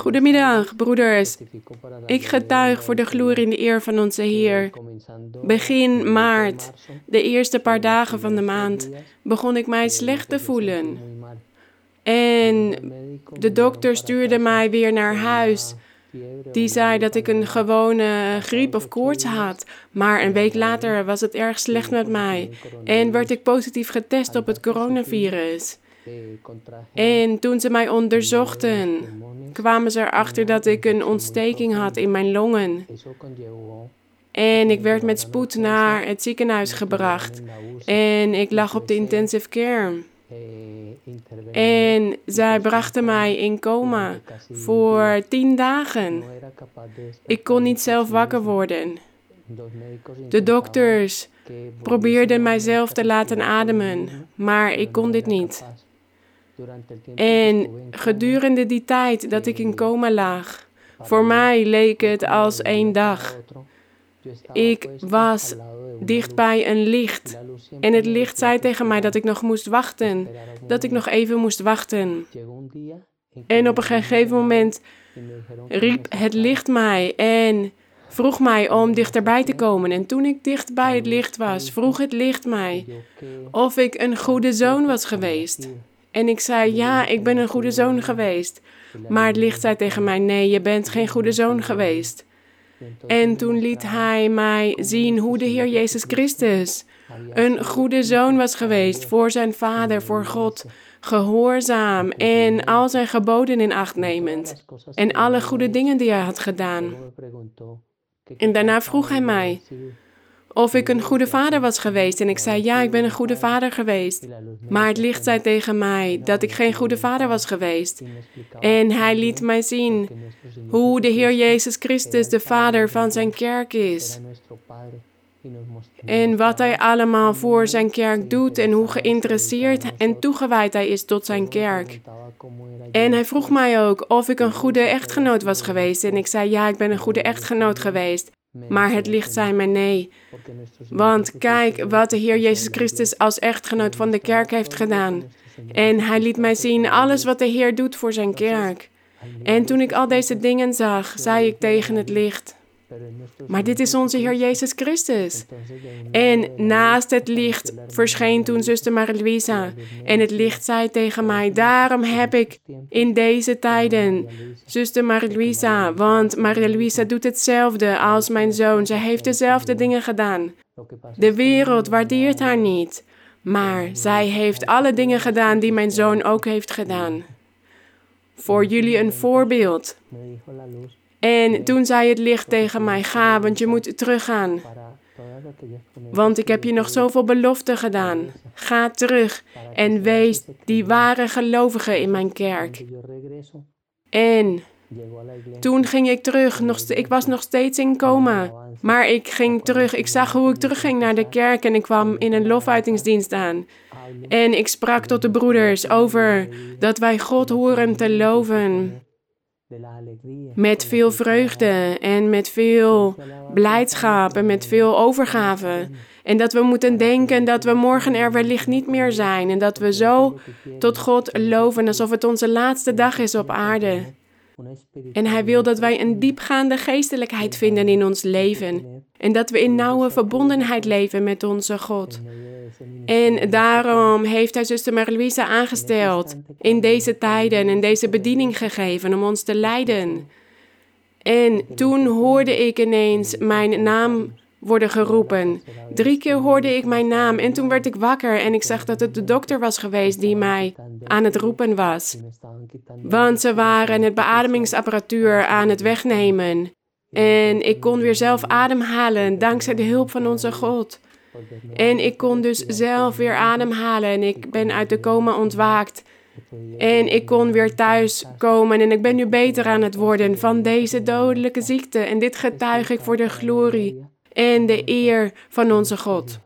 Goedemiddag, broeders. Ik getuig voor de glorie en de eer van onze Heer. Begin maart, de eerste paar dagen van de maand, begon ik mij slecht te voelen. En de dokter stuurde mij weer naar huis. Die zei dat ik een gewone griep of koorts had. Maar een week later was het erg slecht met mij en werd ik positief getest op het coronavirus. En toen ze mij onderzochten, kwamen ze erachter dat ik een ontsteking had in mijn longen. En ik werd met spoed naar het ziekenhuis gebracht. En ik lag op de intensive care. En zij brachten mij in coma voor tien dagen. Ik kon niet zelf wakker worden. De dokters probeerden mijzelf te laten ademen, maar ik kon dit niet. En gedurende die tijd dat ik in coma lag, voor mij leek het als één dag. Ik was dicht bij een licht en het licht zei tegen mij dat ik nog moest wachten, dat ik nog even moest wachten. En op een gegeven moment riep het licht mij en vroeg mij om dichterbij te komen. En toen ik dicht bij het licht was, vroeg het licht mij of ik een goede zoon was geweest. En ik zei, ja, ik ben een goede zoon geweest. Maar het licht zei tegen mij, nee, je bent geen goede zoon geweest. En toen liet hij mij zien hoe de Heer Jezus Christus een goede zoon was geweest voor zijn vader, voor God, gehoorzaam en al zijn geboden in acht nemend. En alle goede dingen die hij had gedaan. En daarna vroeg hij mij, of ik een goede vader was geweest. En ik zei, ja, ik ben een goede vader geweest. Maar het licht zei tegen mij dat ik geen goede vader was geweest. En hij liet mij zien hoe de Heer Jezus Christus de vader van zijn kerk is. En wat hij allemaal voor zijn kerk doet en hoe geïnteresseerd en toegewijd hij is tot zijn kerk. En hij vroeg mij ook of ik een goede echtgenoot was geweest. En ik zei, ja, ik ben een goede echtgenoot geweest. Maar het licht zei mij nee. Want kijk wat de Heer Jezus Christus als echtgenoot van de kerk heeft gedaan. En hij liet mij zien alles wat de Heer doet voor zijn kerk. En toen ik al deze dingen zag, zei ik tegen het licht: maar dit is onze Heer Jezus Christus. En naast het licht verscheen toen zuster Marie-Louisa. En het licht zei tegen mij, daarom heb ik in deze tijden zuster Marie-Louisa. Want Marie-Louisa doet hetzelfde als mijn zoon. Zij heeft dezelfde dingen gedaan. De wereld waardeert haar niet. Maar zij heeft alle dingen gedaan die mijn zoon ook heeft gedaan. Voor jullie een voorbeeld. En toen zei het licht tegen mij: Ga, want je moet teruggaan. Want ik heb je nog zoveel beloften gedaan. Ga terug en wees die ware gelovige in mijn kerk. En toen ging ik terug. Ik was nog steeds in coma. Maar ik ging terug. Ik zag hoe ik terugging naar de kerk en ik kwam in een lofuitingsdienst aan. En ik sprak tot de broeders over dat wij God horen te loven. Met veel vreugde en met veel blijdschap en met veel overgave. En dat we moeten denken dat we morgen er wellicht niet meer zijn. En dat we zo tot God loven alsof het onze laatste dag is op aarde. En Hij wil dat wij een diepgaande geestelijkheid vinden in ons leven. En dat we in nauwe verbondenheid leven met onze God. En daarom heeft hij zuster Marie-Louise aangesteld in deze tijden en deze bediening gegeven om ons te leiden. En toen hoorde ik ineens mijn naam worden geroepen. Drie keer hoorde ik mijn naam en toen werd ik wakker en ik zag dat het de dokter was geweest die mij aan het roepen was. Want ze waren het beademingsapparatuur aan het wegnemen. En ik kon weer zelf ademhalen dankzij de hulp van onze God. En ik kon dus zelf weer ademhalen en ik ben uit de coma ontwaakt. En ik kon weer thuis komen en ik ben nu beter aan het worden van deze dodelijke ziekte. En dit getuig ik voor de glorie en de eer van onze God.